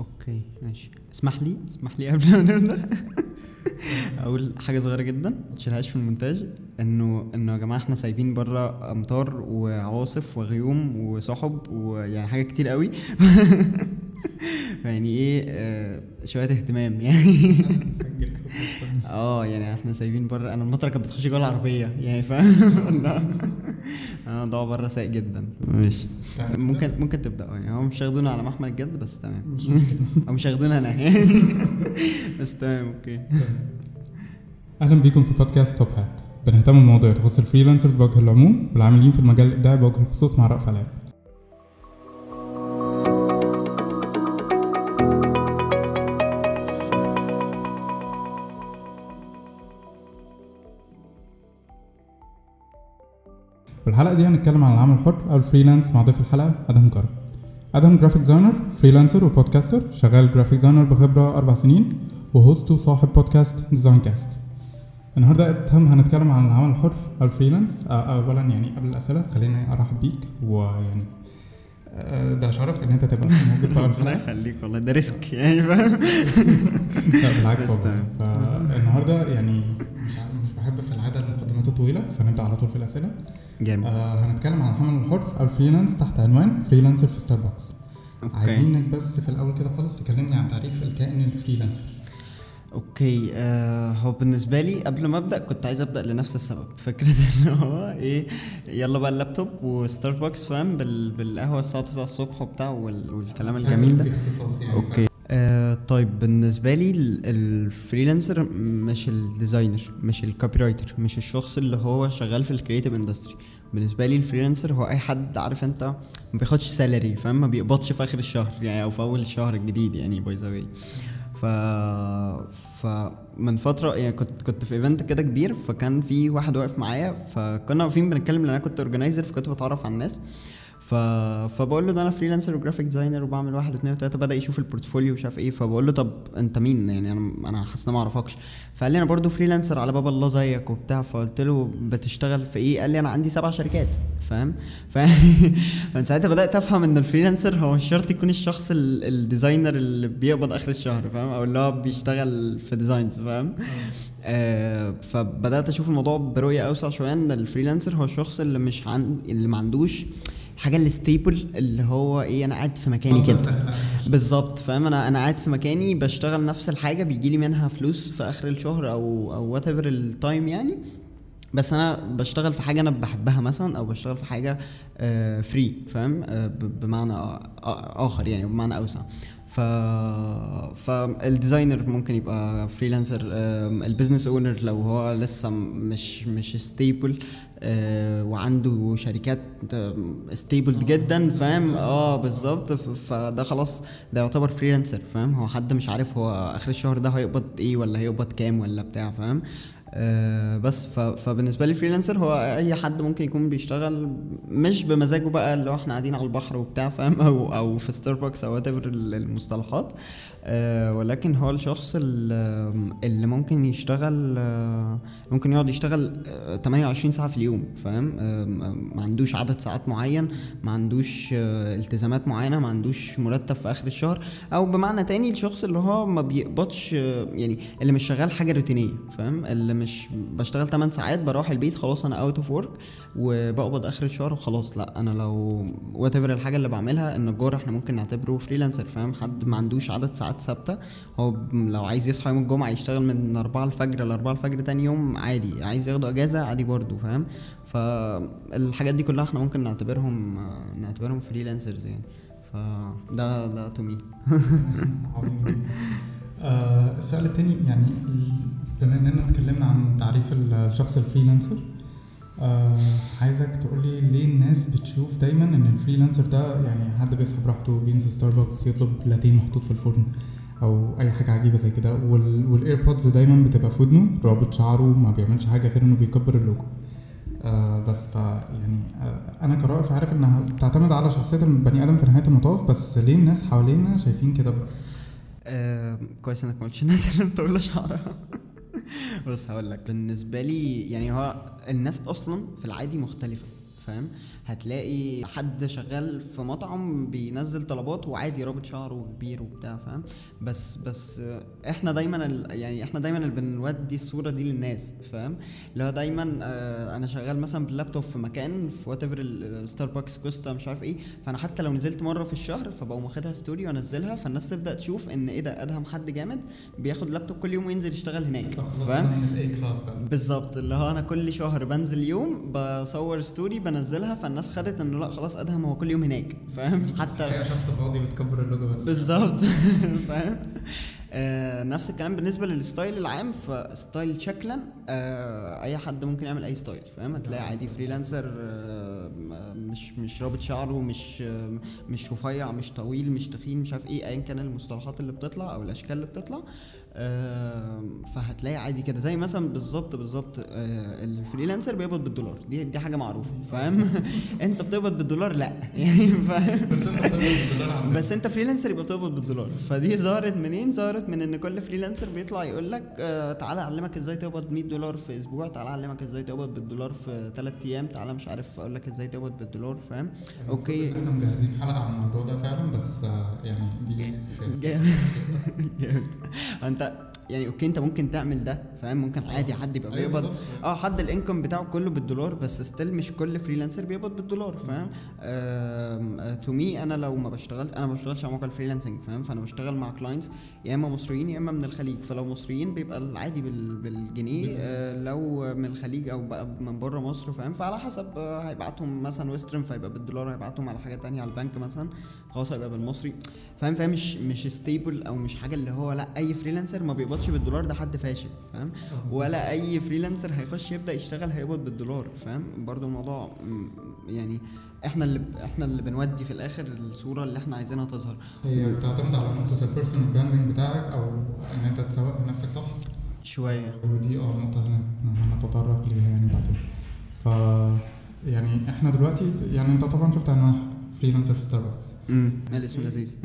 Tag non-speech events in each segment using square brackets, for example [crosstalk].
okay ماشي. اسمح لي اسمح لي قبل ما نبدأ. [laughs] أقول حاجة صغيرة جدا ما تشيلهاش في المونتاج. إنه إنه يا جماعة إحنا سايبين بره أمطار وعواصف وغيوم وسحب ويعني حاجة كتير قوي. [laughs] يعني إيه آه شوية اهتمام يعني. [laughs] آه يعني إحنا سايبين بره أنا المطرة كانت بتخش جوه العربية يعني فاهم؟ لا الموضوع بره سيء جدا. ماشي. ممكن ممكن تبدأ. آه يعني هم مش هياخدونا على محمل الجد بس تمام. [laughs] أو مش هياخدونا أنا [laughs] بس تمام okay. أهلا بيكم في بودكاست توب هات. بنهتم بمواضيع تخص ال freelancers بوجه العموم والعاملين في المجال الابداعي بوجه الخصوص مع رؤوف علاء. والحلقة دي هنتكلم عن العمل الحر أو ال freelance مع ضيف الحلقة أدهم كرم. أدهم graphic designer freelancer و podcaster شغال graphic designer بخبرة أربع سنين و host وصاحب بودكاست ديزاين كاست النهارده أدهم هنتكلم عن العمل الحر أو ال freelance. أولا يعني قبل الأسئلة خليني أرحب بيك ويعني ده شرف إن أنت تبقى موجود في حلقة يخليك والله ده risk يعني فاهم؟ لا بالعكس والله. فالنهارده يعني المقدمات الطويلة فنبدأ على طول في الأسئلة. جامد. آه هنتكلم عن العمل الحر أو ال freelance تحت عنوان freelancer في ستاربكس okay. عايزينك بس في الأول كده خالص تكلمني عن تعريف الكائن ال freelancer. okay. آه هو بالنسبة لي قبل ما أبدأ كنت عايز أبدأ لنفس السبب. [laughs] فكرة إن هو إيه يلا بقى اللابتوب وستاربكس فاهم؟ بال بالقهوة الساعة 9 الصبح وبتاع وال والكلام الجميل ده. اختصاص يعني. okay. آه طيب بالنسبة لي ال- ال freelancer مش ال designer مش ال copywriter مش الشخص اللي هو شغال في ال creative industry بالنسبة لي ال freelancer هو أي حد عارف أنت ما بياخدش salary فاهم؟ ما بيقبضش في آخر الشهر يعني أو في أول الشهر الجديد يعني by the ف فمن فترة يعني كنت كنت في event كده كبير فكان في واحد واقف معايا فكنا واقفين بنتكلم لأن أنا كنت organizer فكنت بتعرف على الناس. ف... فبقول له ده أنا freelancer و graphic designer وبعمل واحد واثنين وثلاثه بدأ يشوف ال portfolio ومش عارف إيه فبقول له طب أنت مين؟ يعني أنا أنا حاسس أنا ما أعرفكش. فقال لي أنا برضو freelancer على باب الله زيك وبتاع فقلت له بتشتغل في إيه؟ قال لي أنا عندي سبع شركات فاهم؟ ف [laughs] من ساعتها بدأت أفهم إن ال freelancer هو مش شرط يكون الشخص ال- ال designer اللي بيقبض آخر الشهر فاهم؟ أو اللي هو بيشتغل في designs فاهم؟ آه فبدأت أشوف الموضوع برؤية أوسع شوية إن ال freelancer هو الشخص اللي مش عن اللي ما عندوش الحاجة ال stable اللي هو إيه أنا قاعد في مكاني كده. [laughs] بالظبط. فاهم؟ أنا أنا قاعد في مكاني بشتغل نفس الحاجة بيجي لي منها فلوس في آخر الشهر أو أو whatever the time يعني. بس أنا بشتغل في حاجة أنا بحبها مثلا أو بشتغل في حاجة free فاهم؟ آه، بمعنى آ- آخر يعني بمعنى أوسع. ف فال designer ممكن يبقى freelancer ال business owner لو هو لسه مش مش stable وعنده شركات stable جدا فاهم؟ آه بالظبط. فده خلاص ده يعتبر freelancer فاهم؟ هو حد مش عارف هو آخر الشهر ده هيقبض إيه ولا هيقبض كام ولا بتاع فاهم؟ آه بس. فبالنسبة لي freelancer هو أي حد ممكن يكون بيشتغل مش بمزاجه بقى اللي هو إحنا قاعدين على البحر وبتاع فاهم؟ أو أو في ستاربكس أو what المصطلحات. آه ولكن هو الشخص اللي, ممكن يشتغل آه ممكن يقعد يشتغل آه 28 ساعة في اليوم فاهم؟ آه ما عندوش عدد ساعات معين ما عندوش آه التزامات معينة ما عندوش مرتب في آخر الشهر أو بمعنى تاني الشخص اللي هو ما بيقبضش آه، يعني اللي مش شغال حاجة روتينية فاهم؟ اللي مش بشتغل 8 ساعات بروح البيت خلاص أنا out of work وبقبض آخر الشهر وخلاص لأ أنا لو whatever الحاجة اللي بعملها النجار إحنا ممكن نعتبره freelancer فاهم؟ حد ما عندوش عدد ساعات ثابتة. هو لو عايز يصحى يوم الجمعة يشتغل من 4 الفجر ل 4 الفجر تاني يوم عادي عايز ياخده أجازة عادي برضه فاهم؟ فالحاجات دي كلها إحنا ممكن نعتبرهم نعتبرهم freelancers يعني. فده ده to me عظيم السؤال التاني يعني بما إننا اتكلمنا عن تعريف ال- الشخص ال freelancer آه عايزك تقولي ليه الناس بتشوف دايما إن ال freelancer ده يعني حد بيصحى براحته بينزل ستاربكس يطلب لاتيه محطوط في الفرن أو أي حاجة عجيبة زي كده وال وال AirPods دايما بتبقى في ودنه رابط شعره ما بيعملش حاجة غير إنه بيكبر اللوجو. آه بس ف يعني آه أنا كرائف عارف إنها بتعتمد على شخصية البني آدم في نهاية المطاف بس ليه الناس حوالينا شايفين كده؟ آه كويس إنك ما قلتش الناس اللي بتقول شعرها. بص هقول لك. بالنسبة لي يعني هو الناس أصلا في العادي مختلفة. فاهم؟ هتلاقي حد شغال في مطعم بينزل طلبات وعادي رابط شعره كبير وبتاع فاهم؟ بس بس آه، إحنا دايما ال- يعني إحنا دايما اللي بنودي الصورة دي للناس فاهم؟ اللي هو دايما آه، أنا شغال مثلا باللابتوب في مكان في whatever ستاربكس كوستا مش عارف إيه فأنا حتى لو نزلت مرة في الشهر فبقوم واخدها story وأنزلها فالناس تبدأ تشوف إن إيه ده أدهم حد جامد بياخد لابتوب كل يوم وينزل يشتغل هناك فخلاص فاهم؟ بالظبط اللي هو أنا كل شهر بنزل يوم بصور story بنزلها فالناس خدت إنه لأ خلاص أدهم هو كل يوم هناك فاهم؟ [laughs] حتى هي شخص فاضي بتكبر اللوجو بس. بالظبط [laughs] فاهم؟ آه نفس الكلام بالنسبة لل style العام ف style شكلا آه أي حد ممكن يعمل أي style فاهم؟ هتلاقي عادي freelancer آه مش مش رابط شعره مش آه مش رفيع مش طويل مش تخين مش عارف إيه ايا كان المصطلحات اللي بتطلع أو الأشكال اللي بتطلع. آه فهتلاقي عادي كده. زي مثلا بالظبط بالظبط آه ال freelancer بيقبض بالدولار. دي دي حاجة معروفة فاهم؟ [laughs] انت بتقبض بالدولار؟ لا. [laughs] يعني فاهم بس انت بتقبض بالدولار عندك بس انت freelancer يبقى بتقبض بالدولار. فدي ظهرت منين؟ ظهرت من ان كل freelancer بيطلع يقول لك آه تعالى اعلمك إزاي تقبض 100 دولار في أسبوع. تعالى اعلمك إزاي تقبض بالدولار في 3 أيام. تعالى مش عارف أقول لك إزاي تقبض بالدولار فاهم؟ okay. إحنا مجهزين حلقة عن الموضوع ده فعلا بس آه، يعني دي [laughs] جامد. جامد يعني okay انت ممكن تعمل ده فاهم؟ ممكن عادي حد يبقى أيوة بيقبض. آه حد ال income بتاعه كله بالدولار بس still مش كل freelancer بيقبض بالدولار فاهم؟ to me أنا لو ما بشتغل أنا ما بشتغلش على موقع ال freelancing فاهم؟ فانا بشتغل مع clients يا إما مصريين يا إما من الخليج. فلو مصريين بيبقى العادي بال- بالجنيه. آه لو من الخليج أو بقى من بره مصر فاهم؟ فعلى حسب آه هيبعتهم مثلا Western فيبقى بالدولار هيبعتهم على حاجة تانية على البنك مثلا. خلاص هيبقى بالمصري. فاهم؟ فاهم مش مش stable أو مش حاجة اللي هو لأ أي freelancer ما بيقبضش بالدولار ده حد فاشل فاهم؟ ولا أي freelancer هيخش يبدأ يشتغل هيقبض بالدولار فاهم؟ برضو الموضوع يعني إحنا اللي إحنا اللي بنودي في الآخر الصورة اللي إحنا عايزينها تظهر. هي بتعتمد على نقطة ال personal branding بتاعك أو إن أنت تسوق لنفسك صح؟ شوية. ودي آه نقطة هن- هنتطرق ليها يعني بعدين. ف يعني إحنا دلوقتي يعني انت طبعا شفت أنواع freelancer في ستاربكس امم الاسم لذيذ. [laughs]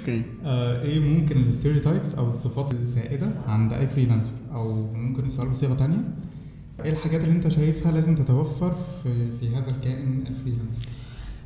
okay. آه إيه ممكن ال stereotypes أو الصفات السائدة عند أي freelancer أو ممكن نسأل بصيغة تانية؟ إيه الحاجات اللي أنت شايفها لازم تتوفر في في هذا الكائن ال freelancer؟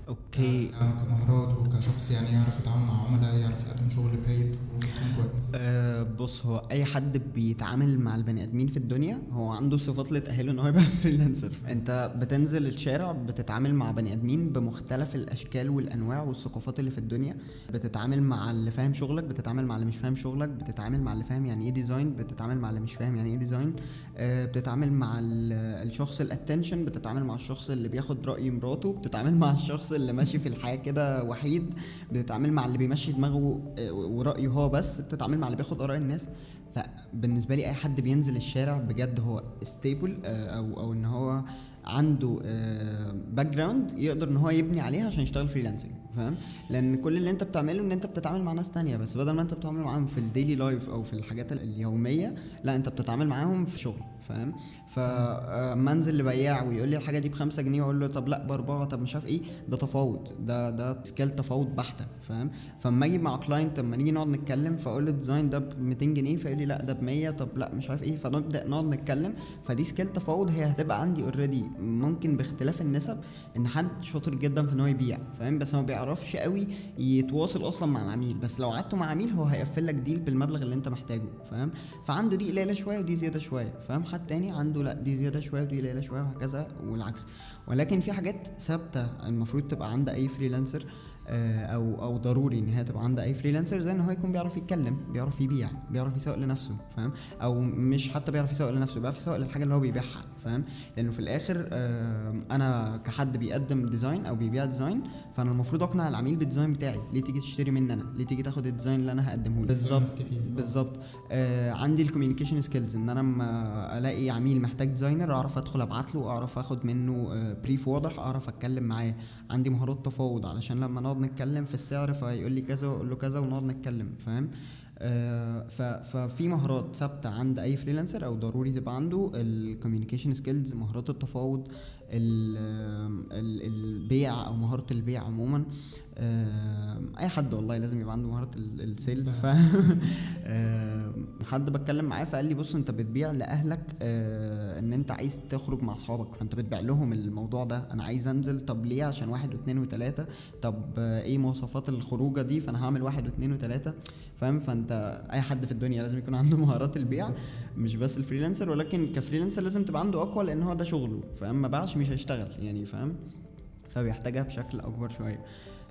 okay. آه، كمهارات وكشخص يعني يعرف يتعامل مع عملاء يعرف يقدم شغل paid ويكون كويس. أه بص هو اي حد بيتعامل مع البني ادمين في الدنيا هو عنده الصفات اللي تاهله ان هو يبقى freelancer انت بتنزل الشارع بتتعامل مع بني ادمين بمختلف الاشكال والانواع والثقافات اللي في الدنيا بتتعامل مع اللي فاهم شغلك بتتعامل مع اللي مش فاهم شغلك بتتعامل مع اللي فاهم يعني إيه design بتتعامل مع اللي مش فاهم يعني إيه design أه بتتعامل مع ال- الشخص ال attention بتتعامل مع الشخص اللي بياخد راي مراته بتتعامل مع الشخص اللي ماشي في الحياة كده وحيد بتتعامل مع اللي بيمشي دماغه آه، ورايه هو بس بتتعامل مع اللي بياخد اراء الناس. فبالنسبة لي أي حد بينزل الشارع بجد هو stable أو أو إن هو عنده background يقدر إن هو يبني عليها عشان يشتغل freelancing فاهم؟ لأن كل اللي أنت بتعمله إن أنت بتتعامل مع ناس تانية بس. بدل ما أنت بتتعامل معاهم في ال daily life أو في الحاجات اليومية لا أنت بتتعامل معاهم في شغل فاهم؟ فلما انزل لبياع ويقول لي الحاجة دي بخمسة جنيه وأقول له طب لا بأربعة طب مش عارف إيه ده تفاوض ده ده skill تفاوض بحتة فاهم؟ فلما أجي مع client لما نيجي نقعد نتكلم فأقول له ال design ده ب 200 جنيه فيقول لي لا ده ب 100 طب لا مش عارف إيه فنبدأ نقعد نتكلم. فدي skill تفاوض هي هتبقى عندي already ممكن باختلاف النسب إن حد شاطر جدا في إن هو يبيع فاهم؟ بس ما بيعرفش قوي يتواصل أصلا مع العميل. بس لو قعدتوا مع عميل هو هيقفل لك deal بالمبلغ اللي أنت محتاجه فاهم؟ فعنده دي قليلة شوية ودي زيادة شوية فاهم؟ حد تاني عنده لا دي زيادة شوية ودي قليلة شوية وهكذا والعكس. ولكن في حاجات ثابتة المفروض تبقى عند أي freelancer آه، أو أو ضروري إن هي تبقى عند أي freelancer زي إن هو يكون بيعرف يتكلم بيعرف يبيع بيعرف يسوق لنفسه فاهم؟ أو مش حتى بيعرف يسوق لنفسه بيعرف يسوق للحاجة اللي هو بيبيعها. فاهم؟ لأنه في الآخر آه، أنا كحد بيقدم design أو بيبيع design فأنا المفروض أقنع العميل بال design بتاعي. ليه تيجي تشتري مني أنا؟ ليه تيجي تاخد ال design اللي أنا هقدمه لك بالظبط. بالظبط. آه عندي ال communication skills إن أنا لما ألاقي عميل محتاج designer أعرف أدخل أبعت له أعرف أخد منه آه brief واضح أعرف أتكلم معاه. عندي مهارات تفاوض علشان لما نقعد نتكلم في السعر فيقول لي كذا واقول له كذا ونقعد نتكلم فاهم؟ آه ففي مهارات ثابتة عند أي freelancer أو ضروري تبقى عنده ال communication skills مهارات التفاوض ال- ال- البيع أو مهارة البيع عموما. أي حد والله لازم يبقى عنده مهارة ال- ال sales ف حد بتكلم معاه فقال لي بص أنت بتبيع لأهلك آه، إن أنت عايز تخرج مع أصحابك فأنت بتبيع لهم الموضوع ده. أنا عايز أنزل طب ليه؟ عشان واحد واثنين وثلاثة. طب آه، إيه مواصفات الخروجة دي؟ فأنا هعمل واحد واثنين وثلاثة. فاهم؟ فأنت أي حد في الدنيا لازم يكون عنده [laughs] مهارات البيع مش بس ال freelancer. ولكن ك freelancer لازم تبقى عنده أقوى لأن هو ده شغله. فاهم؟ ما باعش مش هيشتغل يعني فاهم؟ فبيحتاجها بشكل أكبر شوية.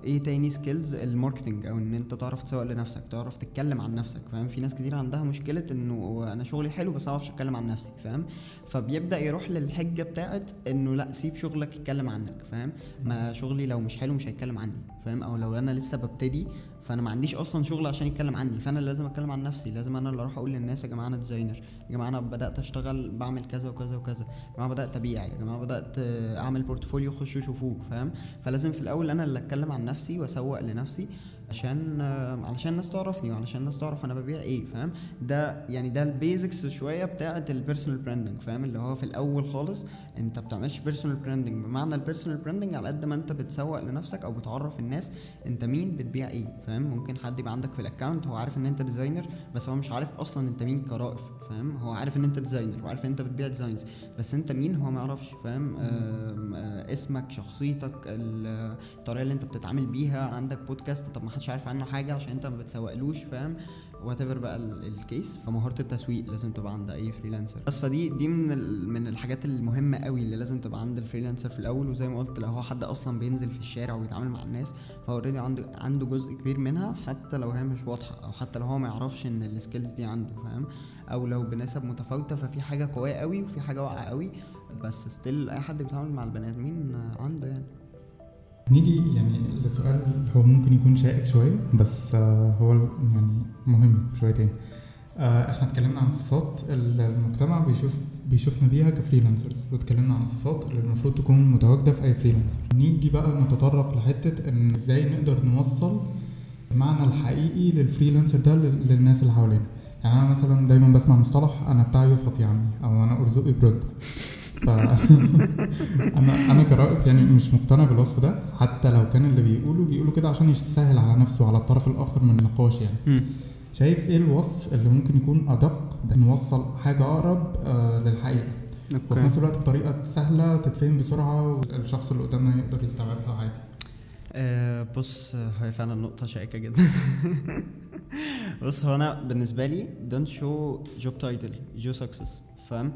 إيه تاني skills ال marketing أو إن أنت تعرف تسوق لنفسك تعرف تتكلم عن نفسك فاهم؟ في ناس كتير عندها مشكلة إنه أنا شغلي حلو بس ما أعرفش أتكلم عن نفسي فاهم؟ فبيبدأ يروح للحجة بتاعت إنه لأ سيب شغلك يتكلم عنك فاهم؟ ما شغلي لو مش حلو مش هيتكلم عني فاهم؟ أو لو أنا لسه ببتدي فانا ما عنديش أصلا شغل عشان يتكلم عني فانا لازم اتكلم عن نفسي لازم أنا اللي أروح أقول للناس يا جماعة أنا designer يا جماعة أنا بدأت اشتغل بعمل كذا وكذا وكذا يا جماعة بدأت ابيع يا جماعة بدأت اعمل portfolio خشوا شوفوه فاهم؟ فلازم في الأول أنا اللي اتكلم عن نفسي واسوق لنفسي عشان آه، علشان الناس تعرفني وعلشان الناس تعرف أنا ببيع إيه فاهم؟ ده يعني ده ال basics شوية بتاعه ال personal branding فاهم؟ اللي هو في الأول خالص أنت بتعملش personal branding بمعنى ال personal branding على قد ما أنت بتسوق لنفسك أو بتعرف الناس أنت مين بتبيع إيه فاهم؟ ممكن حد يبقى عندك في ال account هو عارف إن أنت designer بس هو مش عارف أصلا أنت مين كرائف فاهم؟ هو عارف إن أنت designer وعارف إن أنت بتبيع designs بس انت مين هو ما يعرفش فاهم؟ آه، اسمك شخصيتك ال- الطريقة اللي انت بتتعامل بيها عندك بودكاست طب ما حدش عارف عنه حاجة عشان انت ما بتسوقلوش فاهم؟ whatever بقى ال- ال case فمهارة التسويق لازم تبقى عند أي freelancer بس فدي دي من من الحاجات المهمة قوي اللي لازم تبقى عند ال freelancer في الأول. وزي ما قلت لو هو حد أصلا بينزل في الشارع ويتعامل مع الناس فهو already عنده عنده جزء كبير منها حتى لو هي مش واضحة أو حتى لو هو ما يعرفش إن ال skills دي عنده فاهم؟ أو لو بنسب متفاوتة ففي حاجة قوية قوي وفي حاجة واقعة قوي. بس still أي حد بيتعامل مع البني آدمين عنده يعني. نيجي يعني لسؤال هو ممكن يكون شائك شوية بس آه، هو يعني مهم شويتين. آه، إحنا اتكلمنا عن الصفات اللي المجتمع بيشوف بيشوفنا بيها ك freelancers واتكلمنا عن الصفات اللي المفروض تكون متواجدة في أي freelancer. نيجي بقى نتطرق لحتة إن إزاي نقدر نوصل المعنى الحقيقي للفريلانسر ده لل- للناس اللي حوالينا. يعني أنا مثلا دايما بسمع مصطلح أنا بتاع يفط يا عمي أو أنا أرزقي برد. ف [laughs] أنا أنا كرائف يعني مش مقتنع بالوصف ده. حتى لو كان اللي بيقولوا بيقولوا كده عشان يسهل على نفسه وعلى الطرف الآخر من النقاش يعني. شايف إيه الوصف اللي ممكن يكون أدق؟ نوصل حاجة أقرب آه للحقيقة. وفي نفس الوقت بطريقة سهلة تتفهم بسرعة والشخص اللي قدامنا يقدر يستوعبها عادي. آه بص هي فعلا نقطة شائكة جدا. [laughs] بص هو أنا بالنسبة لي don't show job title show success فاهم؟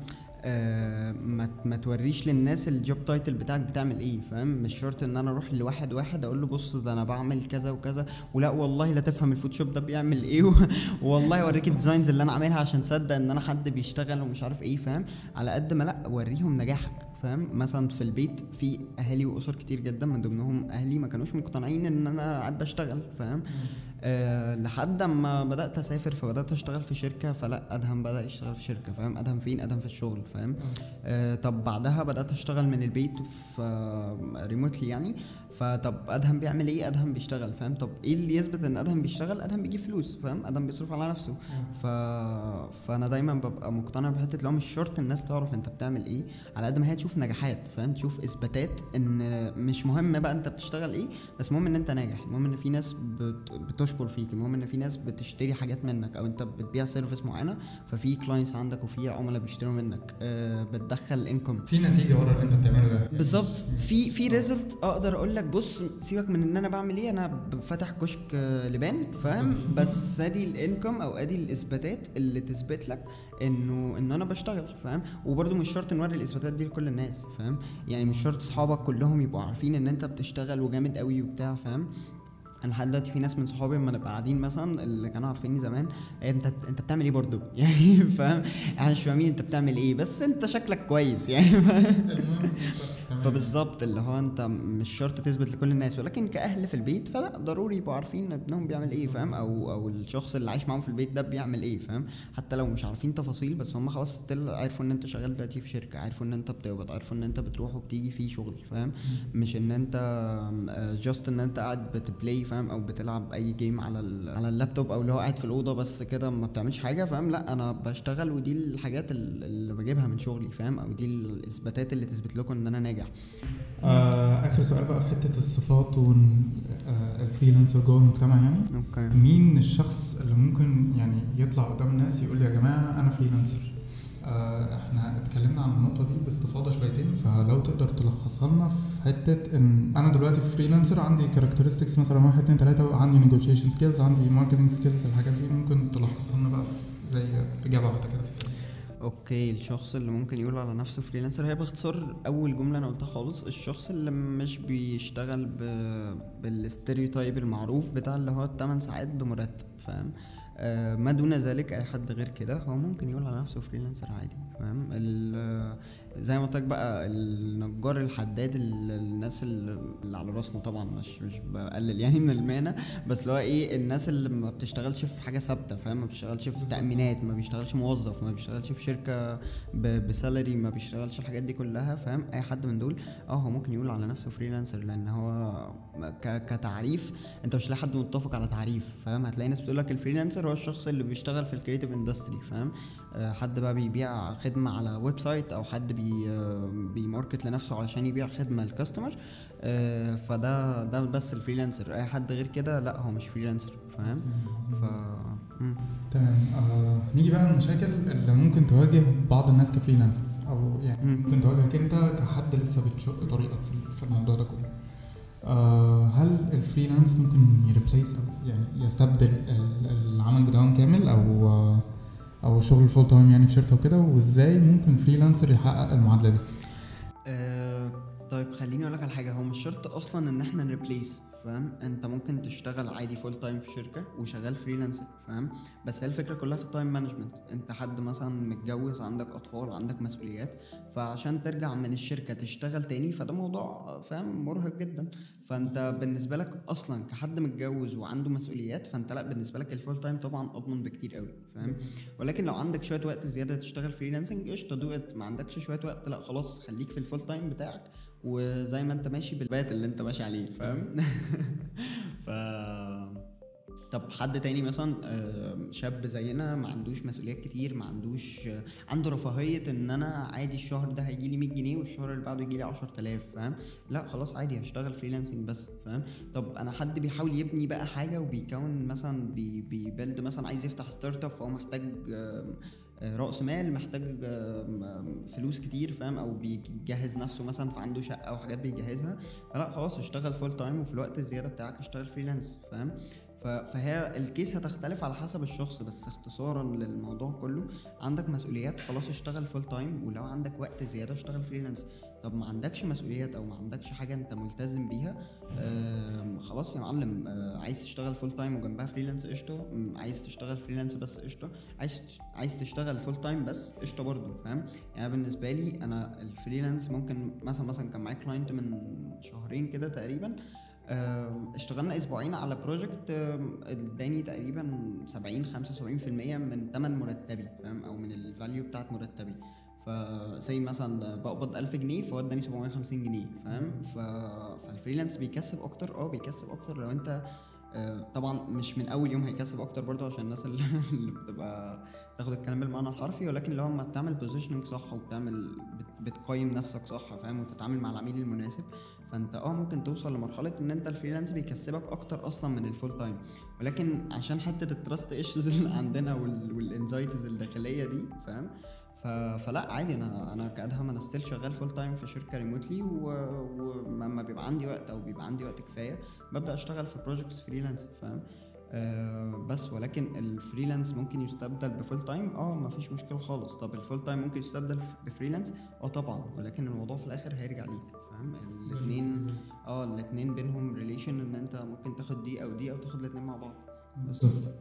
آه ما ما توريش للناس ال job title بتاعك بتعمل إيه فاهم؟ مش شرط إن أنا أروح لواحد واحد أقول له بص ده أنا بعمل كذا وكذا. ولا والله لا تفهم ال Photoshop ده بيعمل إيه [laughs] والله أوريك ال designs اللي أنا عاملها عشان تصدق إن أنا حد بيشتغل ومش عارف إيه فاهم؟ على قد ما لأ وريهم نجاحك فاهم؟ مثلا في البيت في أهالي وأسر كتير جدا من ضمنهم أهلي ما كانوش مقتنعين إن أنا قاعد بشتغل فاهم؟ أه لحد اما بدأت أسافر فبدأت أشتغل في شركة فلا أدهم بدأ يشتغل في شركة فاهم؟ أدهم فين؟ أدهم في الشغل فاهم؟ أه طب بعدها بدأت أشتغل من البيت في ريموتلي يعني. فطب أدهم بيعمل إيه؟ أدهم بيشتغل فاهم؟ طب إيه اللي يثبت إن أدهم بيشتغل؟ أدهم بيجيب فلوس فاهم؟ أدهم بيصرف على نفسه. ف... فأنا دايما ببقى مقتنع بحتة اللي هو مش شرط الناس تعرف أنت بتعمل إيه على قد ما هي تشوف نجاحات فاهم؟ تشوف إثباتات إن مش مهم بقى أنت بتشتغل إيه بس المهم إن أنت ناجح. المهم إن في ناس بت... بتشكر فيك. المهم إن في ناس بتشتري حاجات منك أو أنت بتبيع service معينة ففي clients عندك وفي عملاء بيشتروا منك. أه بتدخل income في نتيجة ورا اللي أنت بتعمله ده. بالظبط. في في result أقدر أقول لك بص سيبك من إن أنا بعمل إيه أنا فاتح كشك آه، لبان فاهم؟ بس أدي ال income أو أدي الإثباتات اللي تثبت لك إنه إن أنا بشتغل فاهم؟ وبرده مش شرط نوري الإثباتات دي لكل الناس فاهم؟ يعني مش شرط أصحابك كلهم يبقوا عارفين إن أنت بتشتغل وجامد قوي وبتاع فاهم؟ أنا لحد دلوقتي في ناس من صحابي لما نبقى قاعدين مثلا اللي كانوا عارفيني زمان إيه انت انت بتعمل إيه برضه [laughs] يعني فاهم؟ إحنا مش فاهمين انت بتعمل إيه بس انت شكلك كويس [laughs] يعني فبالظبط اللي هو انت مش شرط تثبت لكل الناس ولكن كأهل في البيت فلا ضروري يبقوا عارفين ابنهم بيعمل إيه فاهم؟ أو أو الشخص اللي عايش معاهم في البيت ده بيعمل إيه فاهم؟ حتى لو مش عارفين تفاصيل بس هم خلاص ستيل عرفوا إن انت شغال دلوقتي في شركة عرفوا إن انت بتقبض عرفوا إن انت بتروح وبتيجي في شغل فاهم؟ مش إن انت just إن انت قاعد بت play فاهم؟ فاهم؟ أو بتلعب أي game على على اللابتوب أو اللي هو قاعد في الأوضة بس كده ما بتعملش حاجة فاهم؟ لأ أنا بشتغل ودي الحاجات ال- اللي بجيبها من شغلي فاهم؟ أو دي الإثباتات اللي تثبت لكم إن أنا ناجح. آه آخر سؤال بقى في حتة الصفات وال freelancer جوه المجتمع يعني. okay. مين الشخص اللي ممكن يعني يطلع قدام الناس يقول يا جماعة أنا freelancer؟ آه إحنا اتكلمنا عن النقطة دي باستفاضة شويتين فلو تقدر تلخصها لنا في حتة إن أنا دلوقتي freelancer عندي characteristics مثلا واحد اتنين تلاتة عندي negotiation skills عندي marketing skills الحاجات دي ممكن تلخصها لنا بقى في زي إجابة واحدة كده في okay الشخص اللي ممكن يقول على نفسه freelancer هي باختصار أول جملة أنا قلتها خالص الشخص اللي مش بيشتغل ب... بال stereotype المعروف بتاع اللي هو 8 ساعات بمرتب فاهم؟ آه ما دون ذلك أي حد غير كده هو ممكن يقول على نفسه freelancer عادي فاهم زي ما قلت لك بقى النجار الحداد ال- الناس اللي على راسنا طبعا مش مش بقلل يعني من المهنة بس اللي هو إيه الناس اللي ما بتشتغلش في حاجة ثابتة فاهم؟ ما بتشتغلش في. تأمينات ما بيشتغلش موظف ما بيشتغلش في شركة ب salary ما بيشتغلش الحاجات دي كلها فاهم؟ أي حد من دول آه هو ممكن يقول على نفسه freelancer لأن هو كتعريف أنت مش لاقي حد متفق على تعريف فاهم؟ هتلاقي ناس بتقول لك ال freelancer هو الشخص اللي بيشتغل في ال creative industry فاهم؟ حد بقى بيبيع خدمة على website أو حد بي بي market لنفسه علشان يبيع خدمة لل customer آه، فده ده بس ال freelancer. أي حد غير كده لا هو مش freelancer فاهم؟ ف. تمام. آه نيجي بقى للمشاكل اللي ممكن تواجه بعض الناس ك freelancers أو يعني مم. ممكن تواجهك أنت كحد لسه بتشق طريقك في الموضوع ده كله. آه هل ال freelance ممكن ي replace أو يعني يستبدل ال- العمل بدوام كامل أو آه أو شغل full time يعني في شركة وكده وإزاي ممكن freelancer يحقق المعادلة دي؟ آه، طيب خليني أقول لك على حاجة. هو مش شرط أصلا إن إحنا ن replace. فاهم؟ انت ممكن تشتغل عادي full time في شركة وشغال freelancer فاهم؟ بس هي الفكرة كلها في ال time management انت حد مثلا متجوز عندك أطفال عندك مسؤوليات فعشان ترجع من الشركة تشتغل تاني فده موضوع فاهم؟ مرهق جدا. فانت بالنسبة لك أصلا كحد متجوز وعنده مسؤوليات فانت لا بالنسبة لك ال full time طبعا أضمن بكتير قوي فاهم؟ ولكن لو عندك شوية وقت زيادة تشتغل freelancing قشطة دوت ما عندكش شوية وقت لا خلاص خليك في ال full time بتاعك. وزي ما انت ماشي بال path اللي انت ماشي عليه فاهم؟ [laughs] ف طب حد تاني مثلا آه، شاب زينا ما عندوش مسؤوليات كتير ما عندوش آه، عنده رفاهية إن أنا عادي الشهر ده هيجي لي 100 جنيه والشهر اللي بعده يجي لي 10000 فاهم؟ لا خلاص عادي هشتغل freelancing بس فاهم؟ طب أنا حد بيحاول يبني بقى حاجة وبيكون مثلا بي بي build مثلا عايز يفتح startup فهو محتاج رأس مال محتاج فلوس كتير فاهم؟ أو بيجهز نفسه مثلا فعنده شقة أو حاجات بيجهزها فلا خلاص اشتغل full time وفي الوقت الزيادة بتاعك اشتغل freelance فاهم؟ فهي ال case هتختلف على حسب الشخص بس اختصارا للموضوع كله عندك مسؤوليات خلاص اشتغل full time ولو عندك وقت زيادة اشتغل freelance طب ما عندكش مسؤوليات أو ما عندكش حاجة انت ملتزم بيها؟ خلاص يا معلم آه، عايز تشتغل full time وجنبها freelance قشطة. عايز تشتغل freelance بس قشطة. عايز عايز تشتغل full time بس قشطة برضه فاهم؟ يعني بالنسبة لي أنا ال freelance ممكن مثلا مثلا كان معايا client من شهرين كده تقريبا اشتغلنا أسبوعين على project اداني تقريبا 70 75% من تمن مرتبي فاهم؟ أو من ال value بتاعت مرتبي. فزي مثلا بقبض 1000 جنيه فهو اداني 750 جنيه فاهم. فال freelance بيكسب أكتر آه بيكسب أكتر. لو أنت آه، طبعا مش من أول يوم هيكسب أكتر برضه عشان الناس [laughs] اللي بتبقى تاخد الكلام بالمعنى الحرفي. ولكن لو ما بتعمل positioning صح وبتعمل بت- بتقيم نفسك صح فاهم؟ وتتعامل مع العميل المناسب فأنت آه ممكن توصل لمرحلة إن أنت ال freelance بيكسبك أكتر أصلا من ال full time ولكن عشان حتة ال trust issues اللي [laughs] عندنا وال anxieties الداخلية دي فاهم؟ ف... فلا عادي أنا أنا كادهم أنا still شغال full time في شركة remotely ولما بيبقى عندي وقت أو بيبقى عندي وقت كفاية ببدأ أشتغل في projects freelance فاهم؟ آه بس ولكن ال freelance ممكن يستبدل ب full time آه ما فيش مشكلة خالص. طب ال full time ممكن يستبدل ب freelance آه طبعا. ولكن الموضوع في الآخر هيرجع ليك فاهم؟ الاثنين آه الاثنين بينهم relation إن أنت ممكن تاخد دي أو دي أو تاخد الاثنين مع بعض. بالظبط.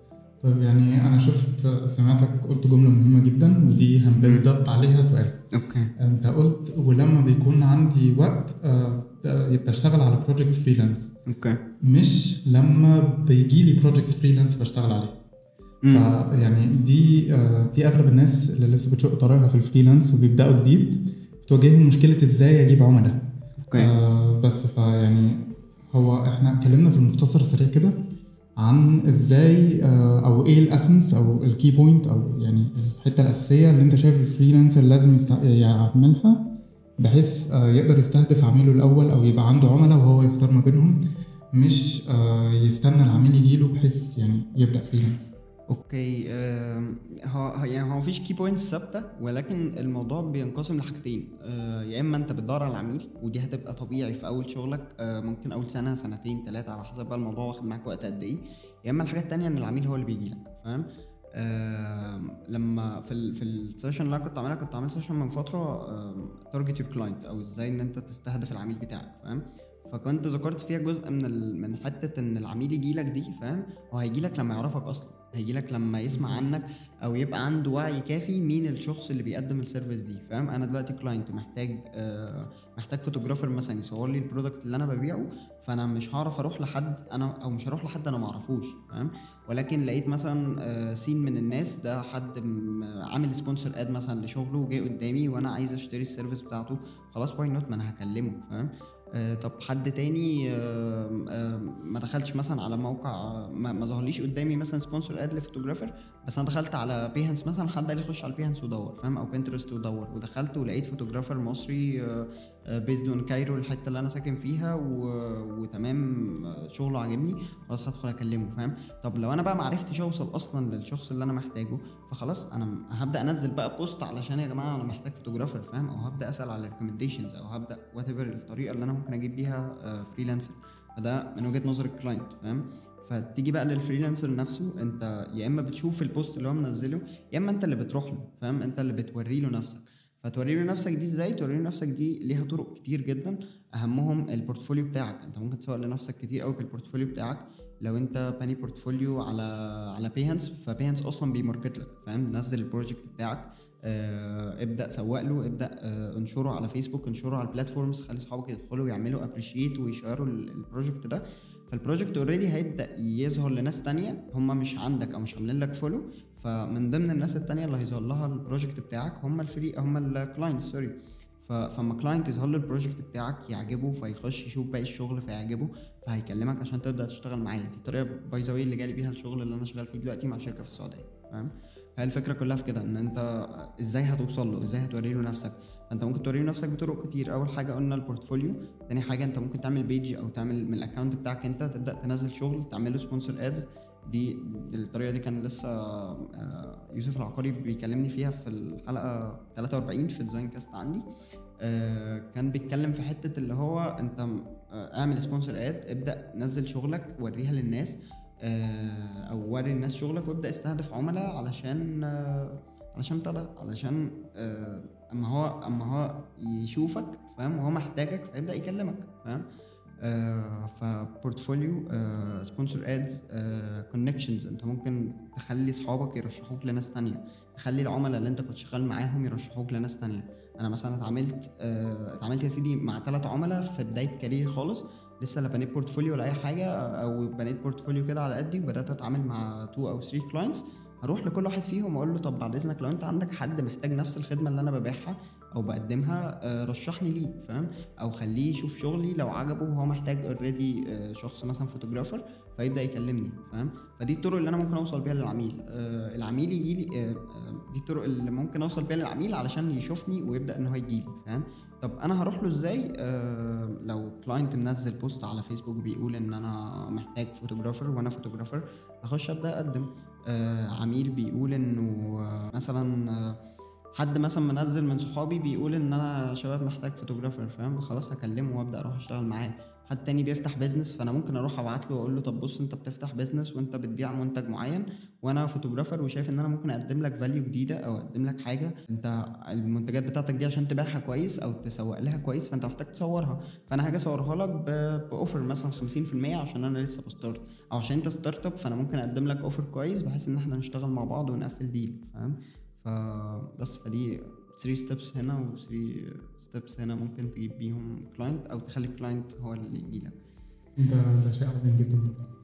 طيب يعني أنا شفت سمعتك قلت جملة مهمة جدا ودي هن build up عليها سؤال. okay. أنت قلت ولما بيكون عندي وقت آه، بشتغل على projects freelance okay. مش لما بيجي لي projects freelance بشتغل عليه. فيعني دي آه، دي أغلب الناس اللي لسه بتشق طريقها في ال freelance وبيبدأوا جديد بتواجههم مشكلة إزاي أجيب عملاء. okay. آه بس فيعني هو إحنا اتكلمنا في المختصر السريع كده. عن إزاي آه، أو إيه ال essence أو ال key point أو يعني الحتة الأساسية اللي أنت شايف ال freelancer لازم يعملها بحيث آه، يقدر يستهدف عميله الأول أو يبقى عنده عملاء وهو يختار ما بينهم مش آه، يستنى العميل يجيله بحيث يعني يبدأ فريلانس أوكي آم، هو هو- يعني هو مفيش key points ثابتة ولكن الموضوع بينقسم لحاجتين. آه، يا إما أنت بتدور على العميل ودي هتبقى طبيعي في أول شغلك آه، ممكن أول سنة سنتين ثلاثة على حسب بقى الموضوع واخد معاك وقت قد إيه. يا إما الحاجة التانية إن العميل هو اللي بيجي لك فاهم؟ آم، لما في ال في ال session اللي أنا كنت عاملها كنت عامل session من فترة target your client أو إزاي إن أنت تستهدف العميل بتاعك فاهم؟ فكنت ذكرت فيها جزء من. من حتة إن العميل يجي لك دي فاهم؟ هو هيجي لك لما يعرفك أصلا. هيجي لك لما يسمع عنك أو يبقى عنده وعي كافي مين الشخص اللي بيقدم ال service دي فاهم؟ أنا دلوقتي client محتاج آه محتاج photographer مثلا يصور لي ال product اللي أنا ببيعه فأنا مش هعرف أروح لحد أنا أو مش هروح لحد أنا ما اعرفوش فاهم؟ ولكن لقيت مثلا آه سين من الناس ده حد عامل sponsor ad مثلا لشغله وجاي قدامي وأنا عايز أشتري ال service بتاعته خلاص why not ما أنا هكلمه فاهم؟ طب حد تاني آه، آه، ما دخلتش مثلا على موقع آه، ما ظهرليش قدامي مثلا sponsor ad ل photographer بس أنا دخلت على Behance مثلا حد قال لي خش على Behance ودور فاهم؟ أو Pinterest ودور. ودخلت ولقيت photographer مصري based on Cairo الحتة اللي أنا ساكن فيها و... وتمام آه، شغله عاجبني خلاص هدخل أكلمه فاهم؟ طب لو أنا بقى ما عرفتش أوصل أصلا للشخص اللي أنا محتاجه فخلاص أنا هبدأ أنزل بقى post علشان يا جماعة أنا محتاج photographer فاهم؟ أو هبدأ أسأل على recommendations أو هبدأ وات الطريقة اللي أنا ممكن أجيب بيها freelancer فده من وجهة نظر ال client فاهم؟ فتيجي بقى لل freelancer نفسه انت يا إما بتشوف ال post اللي هو منزله يا إما انت اللي بتروح له فاهم؟ انت اللي بتوري له نفسك. فتوري له نفسك دي إزاي؟ توري له نفسك دي ليها طرق كتير جدا. أهمهم ال portfolio بتاعك. أنت ممكن تسوق لنفسك كتير قوي بال portfolio بتاعك. لو أنت باني portfolio على على Behance ف Behance أصلا بي market لك فاهم؟ نزل ال project بتاعك. آه ابدأ سوق له ابدأ آه انشره على فيسبوك انشره على ال platforms خلي اصحابك يدخلوا ويعملوا appreciate ويشيروا ال- project ده. فال project already هيبدأ يظهر لناس تانية هم مش عندك أو مش عاملين لك follow فمن ضمن الناس التانية اللي هيظهر لها ال project بتاعك هم ال free هم ال clients sorry فما client يظهر له ال project بتاعك يعجبه فيخش يشوف باقي الشغل فيعجبه فهيكلمك عشان تبدا تشتغل معاه. دي الطريقة by the اللي جالي بيها الشغل اللي أنا شغال فيه دلوقتي مع شركة في السعودية فاهم هي الفكرة كلها في كده إن أنت إزاي هتوصل له؟ إزاي هتوري له نفسك؟ فانت ممكن توري له نفسك بطرق كتير. أول حاجة قلنا ال portfolio تاني حاجة انت ممكن تعمل page أو تعمل من ال account بتاعك انت تبدأ تنزل شغل تعمل له sponsor ads دي الطريقة دي كان لسه آه، يوسف العقاري بيكلمني فيها في الحلقة 43 في ال Design Cast عندي. آه، كان بيتكلم في حتة اللي هو انت آه، اعمل sponsor ad ابدأ نزل شغلك وريها للناس. أو وري الناس شغلك وابدأ استهدف عملاء علشان علشان ابتدى علشان أما هو أما هو يشوفك فاهم؟ وهو محتاجك فيبدأ يكلمك فاهم؟ آه ف portfolio sponsor ads connections أنت ممكن تخلي اصحابك يرشحوك لناس تانية. تخلي العملاء اللي أنت كنت شغال معاهم يرشحوك لناس تانية. أنا مثلا اتعاملت آه اتعاملت يا سيدي مع ثلاث عملاء في بداية career ي خالص. لسه لا بنيت portfolio ولا أي حاجة أو بنيت portfolio كده على قدي وبدأت أتعامل مع 2 أو 3 clients هروح لكل واحد فيهم وأقول له طب بعد إذنك لو أنت عندك حد محتاج نفس الخدمة اللي أنا ببيعها أو بقدمها آه، رشحني ليه فاهم؟ أو خليه يشوف شغلي لو عجبه وهو محتاج already شخص مثلا photographer فيبدأ يكلمني فاهم؟ فدي الطرق اللي أنا ممكن أوصل بيها للعميل آه، العميل يجي لي آه، آه، دي الطرق اللي ممكن أوصل بيها للعميل علشان يشوفني ويبدأ إن هو يجي لي فاهم؟ طب أنا هروح له إزاي؟ آه لو client منزل post على فيسبوك بيقول إن أنا محتاج photographer وأنا photographer اخش أبدأ أقدم. آه عميل بيقول إنه آه مثلا آه حد مثلا منزل من صحابي بيقول إن أنا شباب محتاج photographer فاهم؟ خلاص هكلمه وأبدأ أروح أشتغل معاه. حد تاني بيفتح business فأنا ممكن أروح أبعت له وأقول له طب بص أنت بتفتح business وأنت بتبيع منتج معين وأنا photographer وشايف إن أنا ممكن أقدم لك value جديدة أو أقدم لك حاجة أنت المنتجات بتاعتك دي عشان تبيعها كويس أو تسوق لها كويس فأنت محتاج تصورها. فأنا هاجي أصورها لك ب offer مثلا 50% عشان أنا لسه ب start أو عشان أنت start up فأنا ممكن أقدم لك offer كويس بحيث إن إحنا نشتغل مع بعض ونقفل deal فاهم؟ فبس فدي 3 steps هنا و 3 steps هنا ممكن تجيب بيهم client أو تخلي ال client هو اللي يجي لك. ده ده شيء عظيم جدا.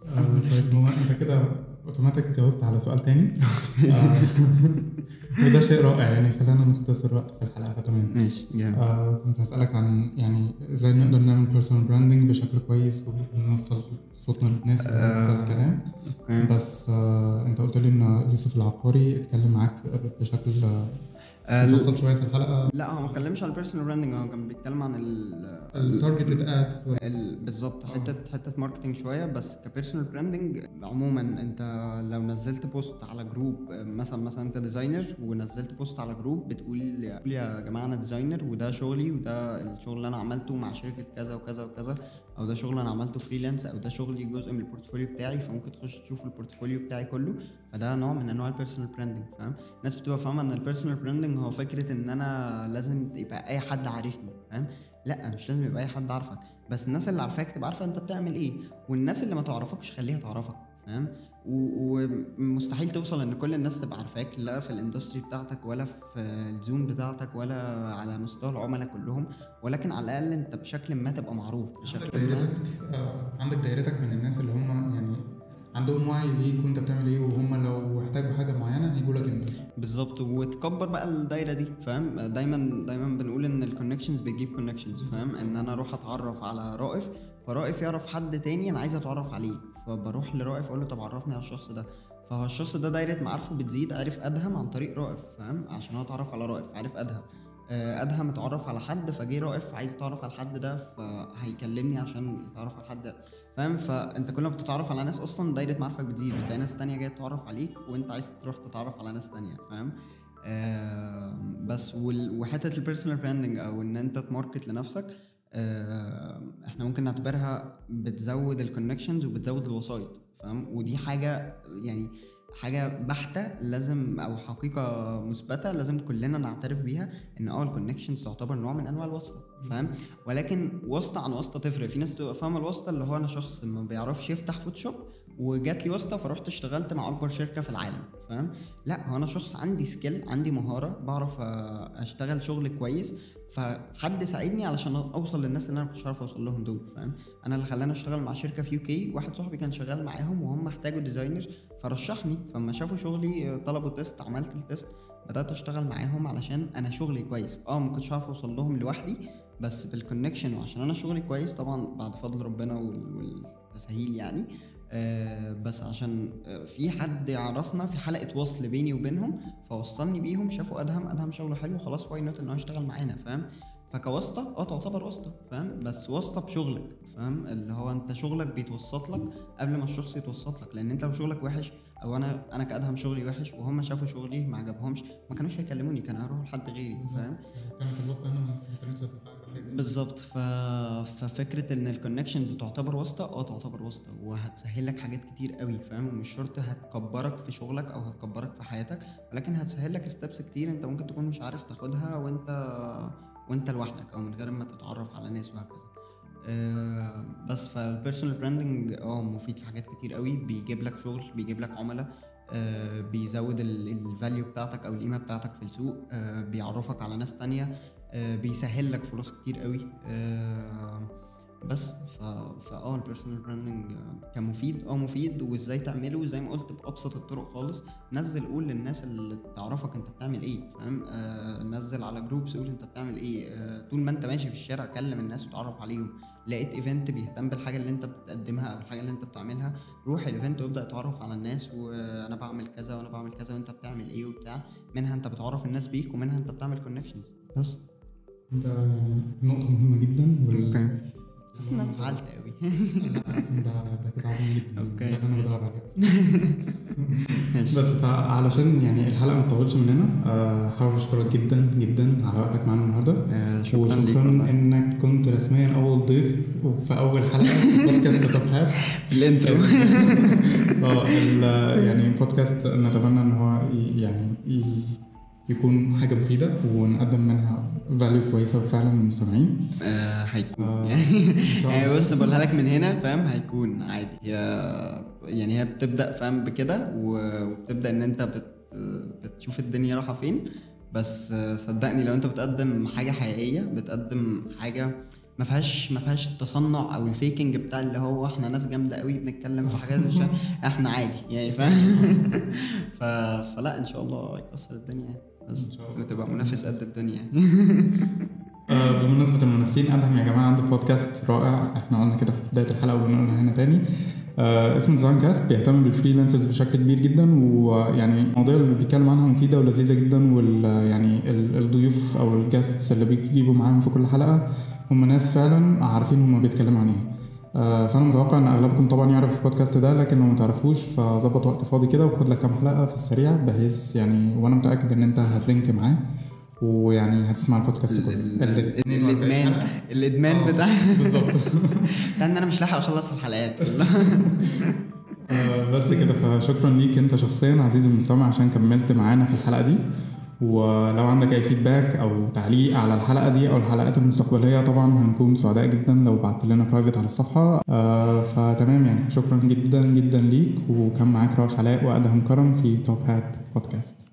آه طيب هو أنت كده اوتوماتيك جاوبت على سؤال تاني. [laughs] آه، وده شيء رائع يعني خلانا نختصر وقت في الحلقة فتمام. ماشي آه كنت هسألك عن يعني إزاي نقدر نعمل personal branding بشكل كويس ونوصل صوتنا للناس ونوصل الكلام. okay. بس آه أنت قلت لي إن يوسف العقاري اتكلم معاك بشكل آه، آه، شوية في الحلقة؟ لا هو ما اتكلمش على ال personal branding هو كان بيتكلم عن ال targeted ads ال- بالظبط حتة حتة marketing شوية بس ك personal branding عموما أنت لو نزلت post على group مثلا مثلا أنت designer ونزلت post على group بتقول بتقول يا جماعة أنا designer وده شغلي وده الشغل اللي أنا عملته مع شركة كذا وكذا وكذا أو ده شغل أنا عملته freelance أو ده شغلي جزء من ال portfolio بتاعي فممكن تخش تشوف ال portfolio بتاعي كله. فده نوع من أنواع ال personal branding فاهم؟ الناس بتبقى فاهمة إن ال personal branding هو فكرة إن أنا لازم يبقى أي حد عارفني فاهم؟ لأ مش لازم يبقى أي حد عارفك. بس الناس اللي عارفاك تبقى عارفة أنت بتعمل إيه والناس اللي ما تعرفكش خليها تعرفك فاهم؟ ومستحيل توصل إن كل الناس تبقى عارفاك لا في ال industry بتاعتك ولا في ال zone بتاعتك ولا على مستوى العملاء كلهم ولكن على الأقل أنت بشكل ما تبقى معروف عندك بشكل ما. دايرتك آه عندك دايرتك من الناس اللي هم يعني عندهم وعي بيك وأنت بتعمل إيه وهم لو احتاجوا حاجة معينة هيجوا لك أنت. بالظبط وتكبر بقى الدايرة دي فاهم؟ دايما دايما بنقول إن ال connections بتجيب connections فاهم؟ إن أنا أروح أتعرف على رائف فرائف يعرف حد تاني أنا عايز أتعرف عليه. فبروح لرائف أقول له طب عرفني على الشخص ده. فهو الشخص ده دايرة معارفه بتزيد عرف ادهم عن طريق رائف فاهم؟ عشان هو اتعرف على رائف عرف ادهم. آه، ادهم اتعرف على حد فجه رائف عايز يتعرف على الحد ده فهيكلمني عشان يتعرف على الحد ده فاهم؟ فانت كل ما بتتعرف على ناس أصلا دايرة معارفك بتزيد بتلاقي ناس تانية جاية تتعرف عليك وانت عايز تروح تتعرف على ناس تانية فاهم؟ آه بس وحتة ال personal branding أو إن أنت ت market لنفسك إحنا ممكن نعتبرها بتزود ال connections وبتزود الوسايط فاهم؟ ودي حاجة يعني حاجة بحتة لازم أو حقيقة مثبتة لازم كلنا نعترف بيها إن آه ال connections تعتبر نوع من أنواع الواسطة فاهم؟ ولكن واسطة عن واسطة تفرق. في ناس تبقى فاهمة الواسطة اللي هو أنا شخص ما بيعرفش يفتح Photoshop وجات لي واسطة فرحت اشتغلت مع أكبر شركة في العالم فاهم؟ لأ هو أنا شخص عندي skill عندي مهارة بعرف آه، أشتغل شغل كويس فحد ساعدني علشان اوصل للناس اللي أنا كنتش عارف اوصل لهم دول فاهم؟ أنا اللي خلاني اشتغل مع شركة في UK واحد صاحبي كان شغال معاهم وهم احتاجوا designer فرشحني. فلما شافوا شغلي آه، طلبوا test عملت ال test بدأت اشتغل معاهم علشان أنا شغلي كويس. آه ما كنتش عارف اوصل لهم لوحدي بس بال connection وعشان أنا شغلي كويس طبعا بعد فضل ربنا وال- والتسهيل يعني. بس عشان آه في حد يعرفنا في حلقة وصل بيني وبينهم فوصلني بيهم شافوا أدهم أدهم شغله حلو خلاص why not ان هو يشتغل معانا فاهم؟ فكواسطة آه تعتبر واسطة فاهم؟ بس واسطة بشغلك فاهم؟ اللي هو أنت شغلك بيتوسط لك قبل ما الشخص يتوسط لك لأن أنت لو شغلك وحش أو أنا أنا كأدهم شغلي وحش وهم شافوا شغلي ما عجبهمش ما كانوش هيكلموني كانوا هيروحوا لحد غيري فاهم؟ كانت الواسطه هنا ما كانتش. بالظبط. ف... ففكرة إن ال connections تعتبر واسطة آه تعتبر واسطة وهتسهل لك حاجات كتير قوي فاهم؟ ومش شرط هتكبرك في شغلك أو هتكبرك في حياتك ولكن هتسهل لك steps كتير أنت ممكن تكون مش عارف تاخدها وأنت وأنت لوحدك أو من غير ما تتعرف على ناس وهكذا. آه، بس فال personal branding آه مفيد في حاجات كتير قوي بيجيب لك شغل بيجيب لك عملاء آه، بيزود ال value بتاعتك أو القيمة بتاعتك في السوق آه، بيعرفك على ناس تانية. بيسهل لك فلوس كتير قوي. آه، بس ف فا آه ال personal branding كان مفيد آه مفيد. وازاي تعمله؟ زي ما قلت بأبسط الطرق خالص. نزل قول للناس اللي تعرفك انت بتعمل إيه فاهم؟ آه نزل على groups قول انت بتعمل إيه. آه طول ما انت ماشي في الشارع كلم الناس وتعرف عليهم. لقيت event بيهتم بالحاجة اللي انت بتقدمها أو الحاجة اللي انت بتعملها روح ال event وابدأ اتعرف على الناس وأنا بعمل كذا وأنا بعمل كذا وأنت بتعمل إيه وبتاع. منها انت بتعرف الناس بيك ومنها انت بتعمل connections بس. ده يعني نقطة مهمة جدا وال... حاسس ان أنا فعلت قوي لا، [laughs] ده ده كده عظيم جدا. okay، ده اللي أنا. بدور عليه ماشي. بس فعلشان يعني الحلقة ما تطولش مننا آه، حابب أشكرك جدا جدا على وقتك معانا النهارده. آه، شكرا وشكرا. إنك كنت رسميا أول ضيف في أول حلقة في بودكاست توب هات ال intro. [laughs] آه ال- يعني بودكاست نتمنى إن هو يعني يكون حاجة مفيدة ونقدم منها value كويسة فعلا للمستمعين آه، هيكون. آه، [laughs] يعني. بص بقولها لك من هنا فاهم؟ هيكون عادي. هي يعني هي بتبدأ فاهم؟ بكده وبتبدأ إن أنت بت بتشوف الدنيا رايحة فين. بس صدقني لو أنت بتقدم حاجة حقيقية بتقدم حاجة ما فيهاش ما فيهاش التصنع أو ال faking بتاع اللي هو إحنا ناس جامدة قوي بنتكلم في حاجات مش [laughs] إحنا عادي يعني فاهم. [laughs] فلا إن شاء الله يكسر الدنيا. يعني بس. وتبقى منافس قد الدنيا. آه، بمناسبة المنافسين أدهم يا جماعة عنده بودكاست رائع. إحنا قلنا كده في بداية الحلقة وبنقولها هنا تاني. آه اسمه Design Cast بيهتم بال freelancers بشكل كبير جدا ويعني المواضيع اللي بيتكلم عنها مفيدة ولذيذة جدا وال يعني ال- الضيوف أو ال guests اللي بيجيبوا معاهم في كل حلقة هم ناس فعلا عارفين هم بيتكلموا عن إيه. آه فأنا متوقع إن أغلبكم طبعا يعرف البودكاست ده لكن لو ما تعرفوش فظبط وقت فاضي كده وخد لك كام حلقة في السريع بحيث يعني وأنا متأكد إن أنت هتلينك معاه ويعني هتسمع البودكاست كله. ال- ال- ال- الإدمان. الإدمان آه، بتاع بالظبط. [laughs] بتاع ان أنا مش لاحق أخلص الحلقات. [laughs] آه، بس كده فشكرا ليك أنت شخصيا عزيزي المستمع عشان كملت معانا في الحلقة دي. ولو عندك أي feedback أو تعليق على الحلقة دي أو الحلقات المستقبلية طبعا هنكون سعداء جدا لو بعت لنا private على الصفحة. آه، فتمام يعني شكرا جدا جدا ليك وكان معاك رائف علاء وأدهم كرم في Top Hat بودكاست